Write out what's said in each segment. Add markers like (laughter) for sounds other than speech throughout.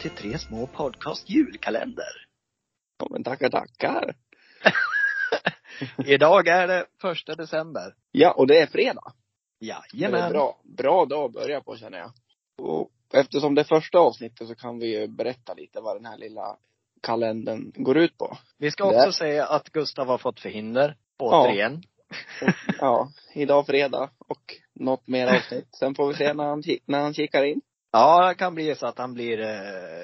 till Tre små podcast julkalender. Ja men tackar tackar. (laughs) Idag är det första december. Ja, och det är fredag. Det är Jajamän. bra, bra dag att börja på känner jag. Och eftersom det är första avsnittet så kan vi ju berätta lite vad den här lilla kalendern går ut på. Vi ska också säga att Gustav har fått förhinder. Återigen. Ja, idag fredag och något mer avsnitt. Sen får vi se när han, när han kikar in. Ja, det kan bli så att han blir eh,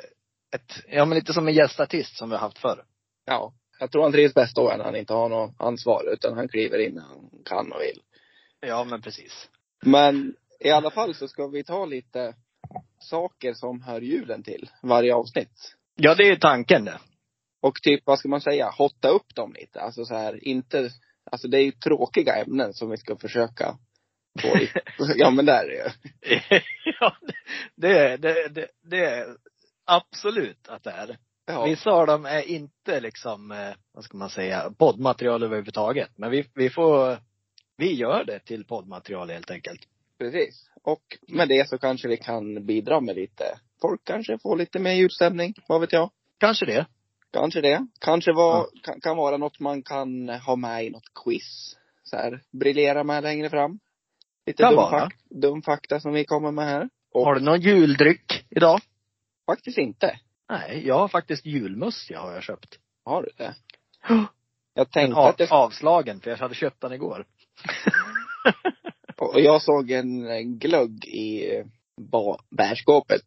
ett, ja men lite som en gästartist som vi har haft förr. Ja, jag tror han trivs bäst då när han inte har något ansvar utan han kliver in när han kan och vill. Ja, men precis. Men i alla fall så ska vi ta lite saker som hör julen till varje avsnitt. Ja, det är ju tanken det. Och typ, vad ska man säga, hotta upp dem lite. Alltså så här, inte, alltså det är ju tråkiga ämnen som vi ska försöka i. Ja men (laughs) det är ju. ja, det är, det, det, det är absolut att det är. Ja, Vissa av dem är inte liksom, eh, vad ska man säga, poddmaterial överhuvudtaget. Men vi, vi får, vi gör det till poddmaterial helt enkelt. precis. Och med det så kanske vi kan bidra med lite, folk kanske får lite mer julstämning, vad vet jag. Kanske det. Kanske det. Kanske var, kan, kan vara något man kan ha med i något quiz. Så här, briljera med längre fram. Lite Kan dum, vara. fak, dum fakta som vi kommer med här. Och Har du någon juldryck idag? faktiskt inte. Nej, jag har faktiskt julmust jag har jag köpt. Har du det? Ja. (gasps) Jag tänkte av, att det avslagen, för jag hade köpt den igår. (laughs) (laughs) Och jag såg en glögg i eh, bärskåpet.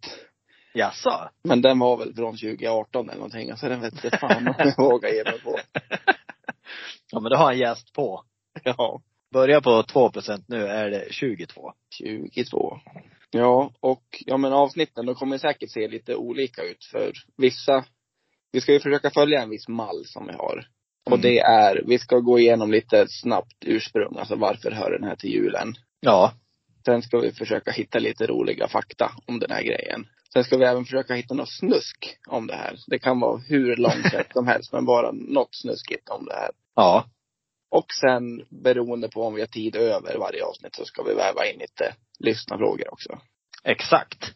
Jaså? Men den var väl från 2018 eller någonting. Så den vet inte fan om jag (laughs) vågar ge mig på. Ja, men det har en jäst på. Ja. Börjar på 2% nu är det 22. 22. Ja, och ja men avsnitten, de kommer säkert se lite olika ut för vissa. Vi ska ju försöka följa en viss mall som vi har. Och Mm. det är, vi ska gå igenom lite snabbt ursprung, alltså varför hör den här till julen. Ja. Sen ska vi försöka hitta lite roliga fakta om den här grejen. Sen ska vi även försöka hitta något snusk om det här. Det kan vara hur långsamt (laughs) som helst, men bara något snuskigt om det här. Ja. Och sen beroende på om vi har tid över varje avsnitt så ska vi väva in lite lyssnarfrågor också. Exakt.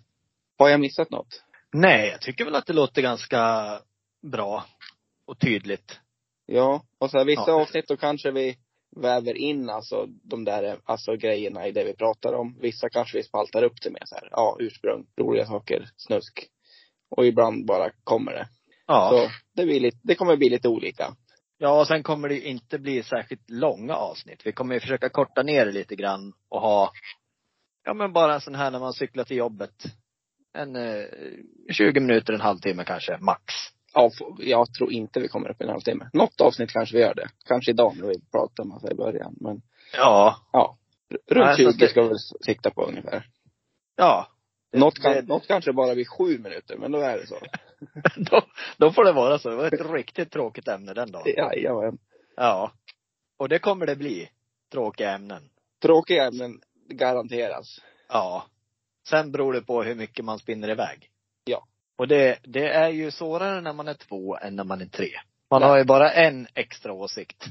Har jag missat något? Nej, jag tycker väl att det låter ganska bra och tydligt. Ja, och så här, vissa Ja. avsnitt då kanske vi väver in alltså de där alltså grejerna i det vi pratar om. Vissa kanske vi spaltar upp till med så här, ja, ursprung, roliga saker, snusk. Och ibland bara kommer det. Ja. Så det, blir lite, det kommer bli lite olika. Ja, och sen kommer det inte bli särskilt långa avsnitt. Vi kommer ju försöka korta ner det lite grann och ha, ja men bara en sån här när man cyklar till jobbet. En eh, 20 minuter, en halvtimme kanske, max. Ja, jag tror inte vi kommer upp i en halvtimme. Något avsnitt kanske vi gör det. Kanske idag när vi pratar om massa i början. Men Ja. ja, runt Nej, så 20 det- ska vi sikta på ungefär. Ja. Något, kan, det- något kanske bara blir sju minuter, men då är det så. (laughs) då, då får det vara så. Det var ett riktigt tråkigt ämne den dagen. Jajamän. Ja. Och det kommer det bli. Tråkiga ämnen. Tråkiga ämnen garanteras. Ja. Sen beror det på hur mycket man spinner iväg. Ja. Och det, det är ju svårare när man är två än när man är tre. Man Ja. har ju bara en extra åsikt.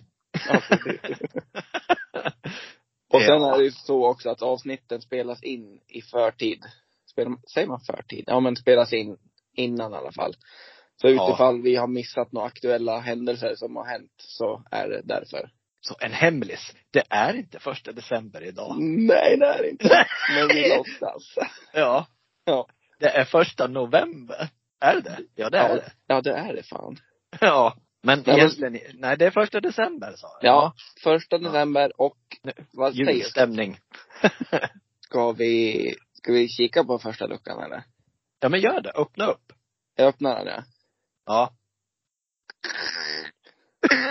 Ja, precis. (laughs) Och sen är det ju så också att avsnitten spelas in i förtid. Säger man förtid? Ja men spelas in innan i alla fall. Så Ja. utifall vi har missat några aktuella händelser som har hänt så är det därför. Så en hemlis. Det är inte första december idag. Nej det är det inte. Men vi låtsas. Ja. Ja. Det är första november. Är det? Ja, det är Ja. det. Ja det är det fan. Ja. Men men- egentligen, nej det är första december sa jag. Ja, första december och vad säger? Julstämning. (laughs) Ska vi, ska vi kika på första luckan eller? Ja men gör det. Öppna upp. Jag öppnar den ja. Ja. (laughs)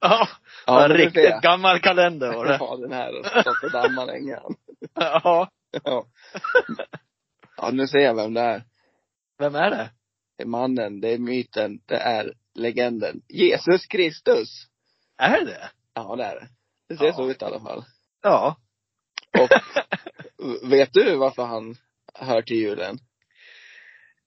ja. Ja, en riktigt gammal kalender var det. Ja, den här stått och dammat länge. (laughs) Ja. Ja. ja, nu ser jag vem det är. Vem är det? Det är mannen, det är myten, det är legenden. Jesus Kristus! Är det? Ja, det är det. Det ser Ja. så ut i alla fall. Ja. Och vet du varför han hör till julen?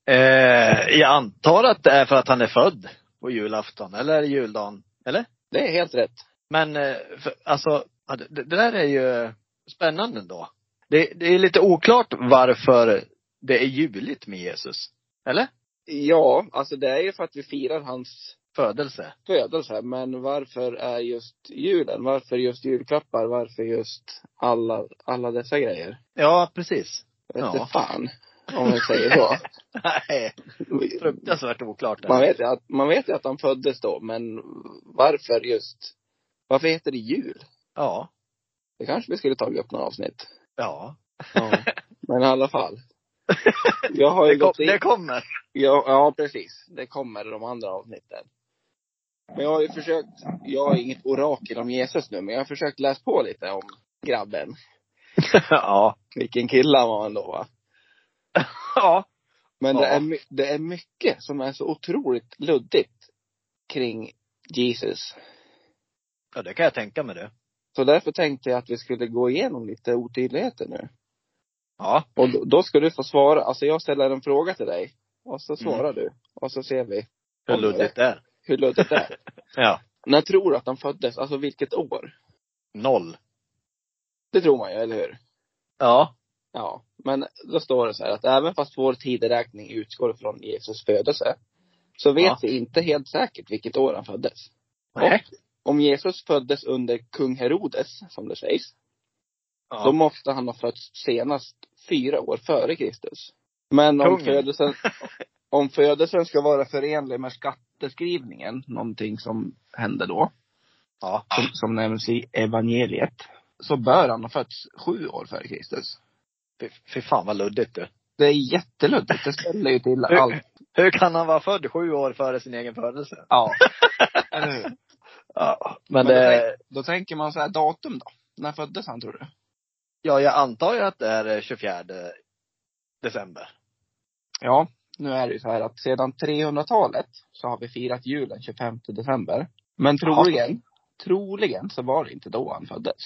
Eh, jag antar att det är för att han är född på julafton, eller juldagen. Eller? Det är helt rätt. Men, eh, för, alltså, det, det där är ju spännande då. Det, det är lite oklart varför det är juligt med Jesus. Eller? Ja, alltså det är ju för att vi firar hans Födelse. födelse. Men varför är just julen? Varför just julklappar? Varför just alla, alla dessa grejer? Ja, precis. Vet Ja. fan. Om jag säger så. (laughs) Nej, fruktansvärt oklart. Man vet, ju att, man vet ju att han föddes då, men varför just, varför heter det jul? Ja. Det kanske vi skulle tagit upp några avsnitt. Ja. Ja. Men i alla fall. (laughs) Jag har ju Det, kom, gått in, det kommer. ja, ja precis. Det kommer i de andra avsnitten. Men jag har ju försökt, jag är inget orakel om Jesus nu, men jag har försökt läsa på lite om grabben. (laughs) ja. Vilken kille han var ändå va. (laughs) Ja. Men det, Ja. är, my- det är mycket som är så otroligt luddigt kring Jesus. Ja, det kan jag tänka mig det. Så därför tänkte jag att vi skulle gå igenom lite otydligheter nu. Ja. Och då, då ska du få svara. Alltså jag ställer en fråga till dig. Och så svarar du. Och så ser vi Hur luddigt det är. Hur luddigt det är. (laughs) Ja. När tror du att han föddes? Alltså vilket år? Noll. Det tror man ju, eller hur? Ja. Ja. Men då står det så här att även fast vår tideräkning utgår från Jesus födelse. Så vet Ja. vi inte helt säkert vilket år han föddes. Nej. Om Jesus föddes under kung Herodes, som det sägs. Då Ja. måste han ha fötts senast fyra år före Kristus. Men om Kungen. födelsen, (laughs) om födelsen ska vara förenlig med skatteskrivningen, någonting som hände då, Ja. som, som nämns i evangeliet, så bör han ha fötts sju år före Kristus. Fy, fy fan vad luddigt du. Det är jätteluddigt. Det ställer ju till (laughs) Hur- allt. Hur kan han vara född sju år före sin egen födelse? Ja. (laughs) Eller hur? Ja. Men Men då, det, tänk, då tänker man så här, datum då? När föddes han tror du? ja jag antar ju att det är 24 december. Ja, nu är det ju så här att sedan 300-talet så har vi firat julen 25 december. Men troligen, troligen så var det inte då han föddes.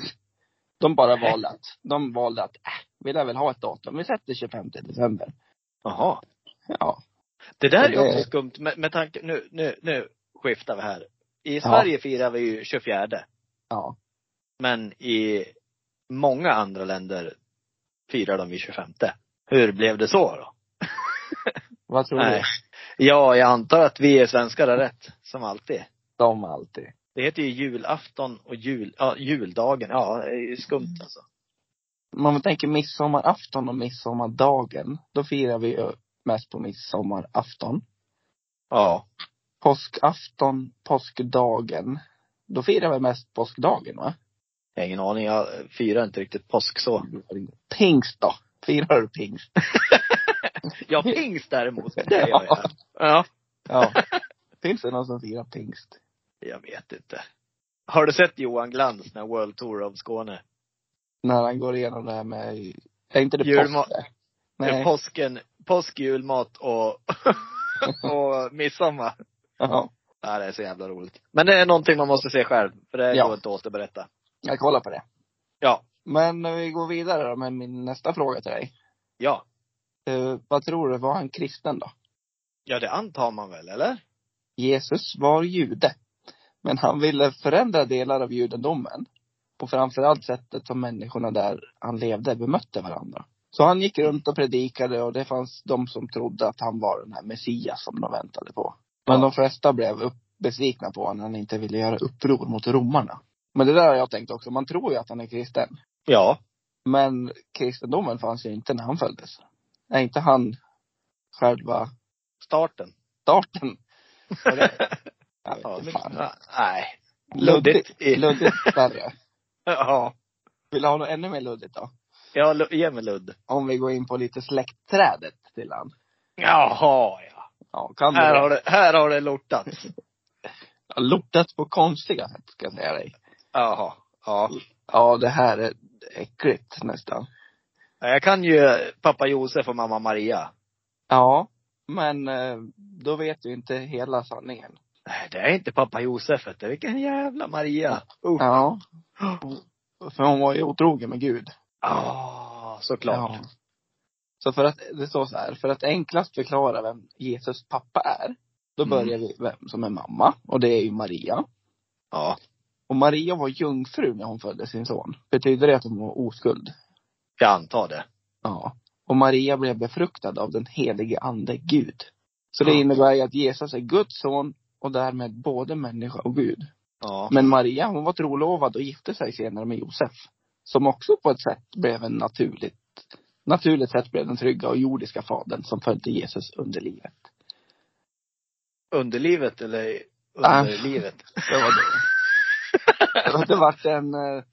De bara Nej. valde att, de valde att, äh, vi lär väl ha ett datum. Vi sätter 25 december. Jaha. Ja. Det där är ju också skumt med, med tanke, nu, nu, nu skiftar vi här. I Ja. Sverige firar vi ju 24. Ja. Men i många andra länder firar de vid 25. Hur blev det så då? (laughs) Vad tror Nej. du? Ja, jag antar att vi är svenskar har rätt. Som alltid. De alltid. Det heter ju julafton och jul, ja, juldagen. Ja, det är ju skumt alltså. Man tänker midsommarafton och midsommardagen, då firar vi ju mest på midsommarafton. Ja. Påskafton, påskdagen, då firar vi mest påskdagen va? Jag har ingen aning. Jag firar inte riktigt påsk så. Pingst då? Firar du pingst? (laughs) Ja, pingst däremot. Det gör jag. Ja. Ja. Finns det någon som firar pingst? Jag vet inte. Har du sett Johan Glans när World Tour of Skåne? När han går igenom det här med, är inte det Julma- påsk? det? Nej. Påsken, påsk, julmat och, (laughs) och midsommar. Ja, det är så jävla roligt. Men det är någonting man måste se själv. För det Ja. går inte att återberätta. Jag kollar på det. Ja. Men eh, vi går vidare då med min nästa fråga till dig. Ja. Eh, vad tror du, var han kristen då? Ja, det antar man väl, eller? Jesus var jude. Men han ville förändra delar av judendomen. Och framförallt sättet som människorna där han levde bemötte varandra. Så han gick runt och predikade och det fanns de som trodde att han var den här Messias som de väntade på. Men Ja. de flesta blev upp, besvikna på honom när han inte ville göra uppror mot romarna. Men det där har jag tänkt också. Man tror ju att han är kristen. Ja. Men kristendomen fanns ju inte när han föddes. Är inte han själva Starten. starten? (laughs) Jag vet inte fan. nej. Luddigt. Luddigt värre. (laughs) Ja. Vill du ha något ännu mer luddigt då? Ja, ge mig ludd. Om vi går in på lite släktträdet till han. Jaha, ja. Ja, kan du Här det? har det, här har det lortats. (laughs) Ja, Lortat på konstiga sätt, ska jag säga dig. Jaha. Ja. Ja, det här är äckligt nästan. Jag kan ju pappa Josef och mamma Maria. Ja, men eh, då vet du inte hela sanningen. Nej, det är inte pappa Josef, vet du. Vilken jävla Maria. Uh. Ja. För hon var ju otrogen med Gud. Ah, såklart. Ja. Så för att, det står så här, för att enklast förklara vem Jesus pappa är, då Mm. börjar vi vem som är mamma, och det är ju Maria. Ja. Och Maria var jungfru när hon födde sin son. Betyder det att hon var oskuld? Jag antar det. Ja. Och Maria blev befruktad av den helige ande Gud. Så det Ja. innebär ju att Jesus är Guds son och därmed både människa och Gud. Ja. Men Maria, hon var trolovad och gifte sig senare med Josef. Som också på ett sätt blev en naturligt, naturligt sätt blev den trygga och jordiska fadern som födde Jesus under livet. Underlivet eller Ah. underlivet? Det var det. (laughs) Det var en, eh,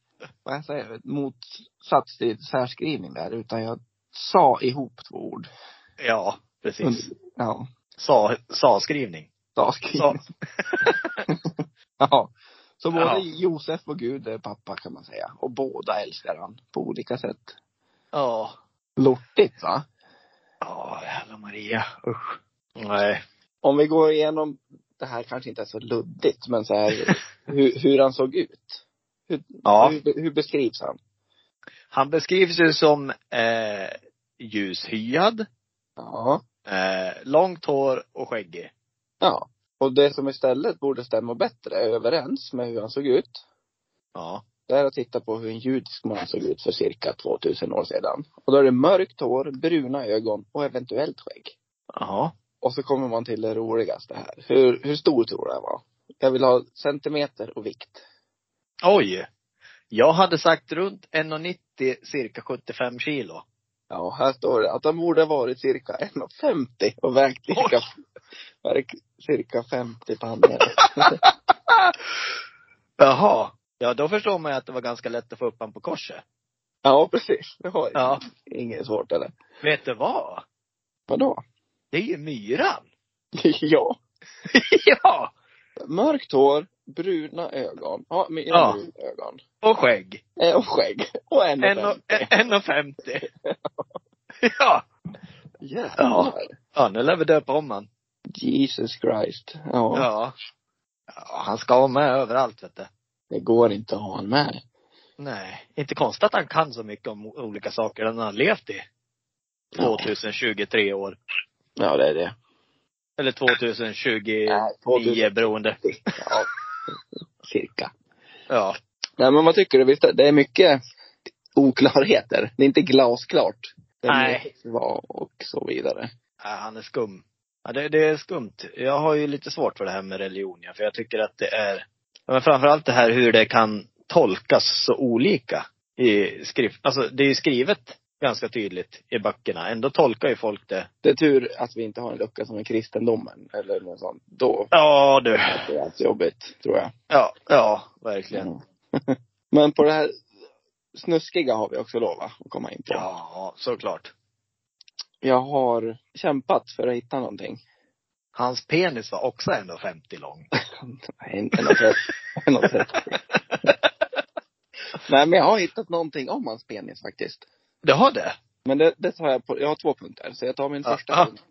vad jag säger, motsats till särskrivning där, utan jag sa ihop två ord. Ja, precis. Und- Ja, Sa, sa-skrivning. sa Sa. (laughs) skrivning. Ja. Så både Ja. Josef och Gud är pappa kan man säga. Och båda älskar han på olika sätt. Ja. Lortigt va? Ja, jävla Maria. Usch. Nej. Om vi går igenom, det här kanske inte är så luddigt, men så här, (laughs) hur, hur han såg ut. Hur, Ja. hur, hur beskrivs han? Han beskrivs ju som eh, ljushyad, Ja. eh, långt hår och skäggig. Ja. Och det som istället borde stämma bättre överens med hur han såg ut, Ja. det är att titta på hur en judisk man såg ut för cirka 2000 år sedan. Och då är det mörkt hår, bruna ögon och eventuellt skägg. Ja. Och så kommer man till det roligaste här. Hur, hur stor tror du han var? Jag vill ha centimeter och vikt. Oj. Jag hade sagt runt 1,90 cirka 75 kilo. Ja, här står det att han borde ha varit cirka 1,50 och vägt cirka, vägt cirka 50 pannor. (laughs) Jaha. Ja, då förstår man ju att det var ganska lätt att få upp han på korset. ja, precis. Det var Ja. inget svårt eller? Vet du vad? Vadå? Det är ju myran. (laughs) ja. (laughs) ja. Mörkt hår, bruna ögon. Ja, med Ja. bruna ögon. Och skägg. Eh, Och skägg. Och 1,50. 1,50. (laughs) (laughs) ja. Jävlar. Ja, nu lär vi döpa om han. Jesus Christ. Ja. Ja. ja. Han ska vara med överallt vet du. Det går inte att ha han med. Nej. Inte konstigt att han kan så mycket om olika saker. Den har han levt i. Ja. 2023 år. Ja, det är det. Eller 2029 Nej, 2000. beroende. Ja. Cirka. Ja. Nej, men vad tycker du? Visst, det är mycket oklarheter. Det är inte glasklart. Vem Nej. Var och så vidare. Ja, han är skum. Ja, det, det är skumt. Jag har ju lite svårt för det här med religion, ja, för jag tycker att det är, men framförallt det här hur det kan tolkas så olika i skrift. Alltså det är ju skrivet ganska tydligt i böckerna. Ändå tolkar ju folk det. Det är tur att vi inte har en lucka som är kristendomen eller något sånt. Då Ja du. är det allt jobbigt, tror jag. Ja, ja, verkligen. Mm. (laughs) Men på det här snuskiga har vi också lov att komma in på. Ja, såklart. Jag har kämpat för att hitta någonting. Hans penis var också 1,50 lång. (laughs) Och trettio. (laughs) Nej, men jag har hittat någonting om hans penis faktiskt. Det har det? Men det, det tar jag på, jag har två punkter. Så jag tar min första, Ja. punkt,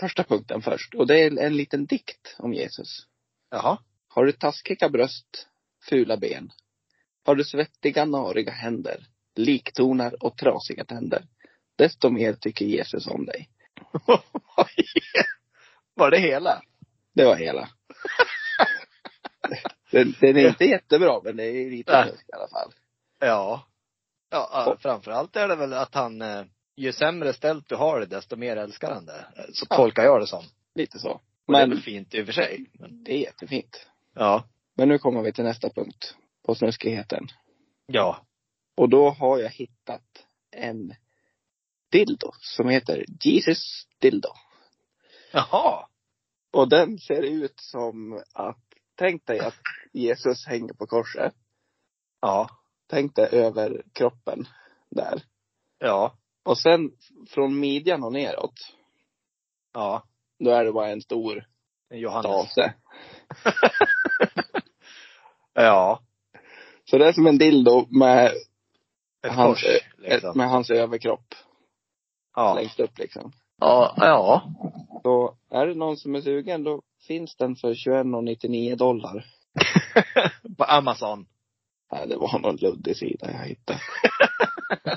första punkten först. Och det är en liten dikt om Jesus. Jaha. Har du taskiga bröst, fula ben? Har du svettiga, nariga händer, liktonar och trasiga tänder? Desto mer tycker Jesus om dig. (laughs) var det hela? Det var hela. (laughs) den, den är inte jättebra, men det är lite snusk i alla fall. Ja. Ja, ja, framförallt är det väl att han, eh, ju sämre ställt du har det, desto mer älskar han det. Eh, Så Ja. tolkar jag det som. Lite så. Och det är Men fint i och för sig. Men, det är jättefint. ja. Men nu kommer vi till nästa punkt på snuskigheten. Ja. Och då har jag hittat en dildo som heter Jesus Dildo. Jaha. Och den ser ut som att, tänk dig att Jesus hänger på korset. Ja. Tänk dig över kroppen där. Ja. Och sen från midjan och neråt, Ja. då är det bara en stor Johannes. (laughs) Ja. Så det är som en dildo med, Ett hans, kors. Liksom. med hans överkropp Ja. längst upp liksom. Ja. Ja. Så är det någon som är sugen, då finns den för 21,99 dollar. (laughs) På Amazon. Nej, det var någon luddig sida jag hittade. (laughs)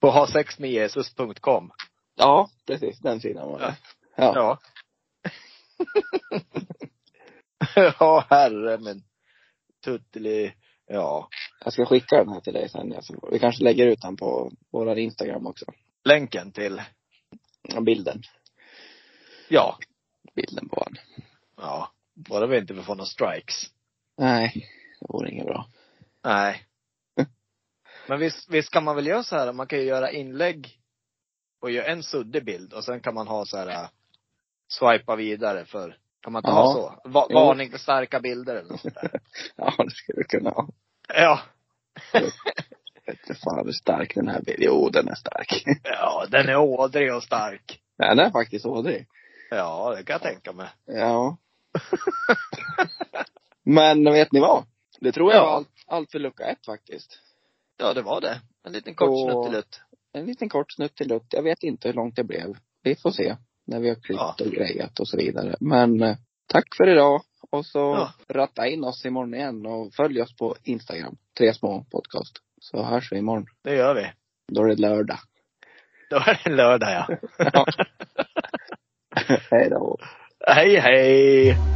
På hasexmedjesus.com. Ja, precis. Den sidan var det. Ja. Ja. (laughs) ja, herre men. Tutteli. Ja. Jag ska skicka den här till dig sen. Vi kanske lägger ut den på våran Instagram också. Länken till, Ja, bilden. ja. Bilden på honom. Ja. Bara vi inte får några strikes. Nej, det vore inget bra. Nej. (laughs) Men visst, visst kan man väl göra så här, man kan ju göra inlägg och göra en suddig bild och sen kan man ha så här äh, swipa vidare för, kan man inte Ja. ha så? Va, varning för starka bilder eller något där. (laughs) Ja, det skulle vi kunna ha. Ja. (laughs) Vet du fan hur stark den här bilden Jo, den är stark. Ja, den är ådrig och stark. Den är faktiskt ådrig. Ja, det kan jag tänka mig. Ja. Men vet ni vad? Det tror jag Ja. var allt, allt för lucka ett faktiskt. Ja, det var det. En liten kort Och- snuttelutt. En liten kort snuttelutt. Jag vet inte hur långt det blev. Vi får se. När vi har klippt Ja. och grejat och så vidare. Men eh, tack för idag. Och så Ja. ratta in oss imorgon igen och följ oss på Instagram. Tre små podcast. Så hörs vi imorgon. Det gör vi. Då är det lördag. Då är det lördag ja. (laughs) (laughs) Hej då. hej hej!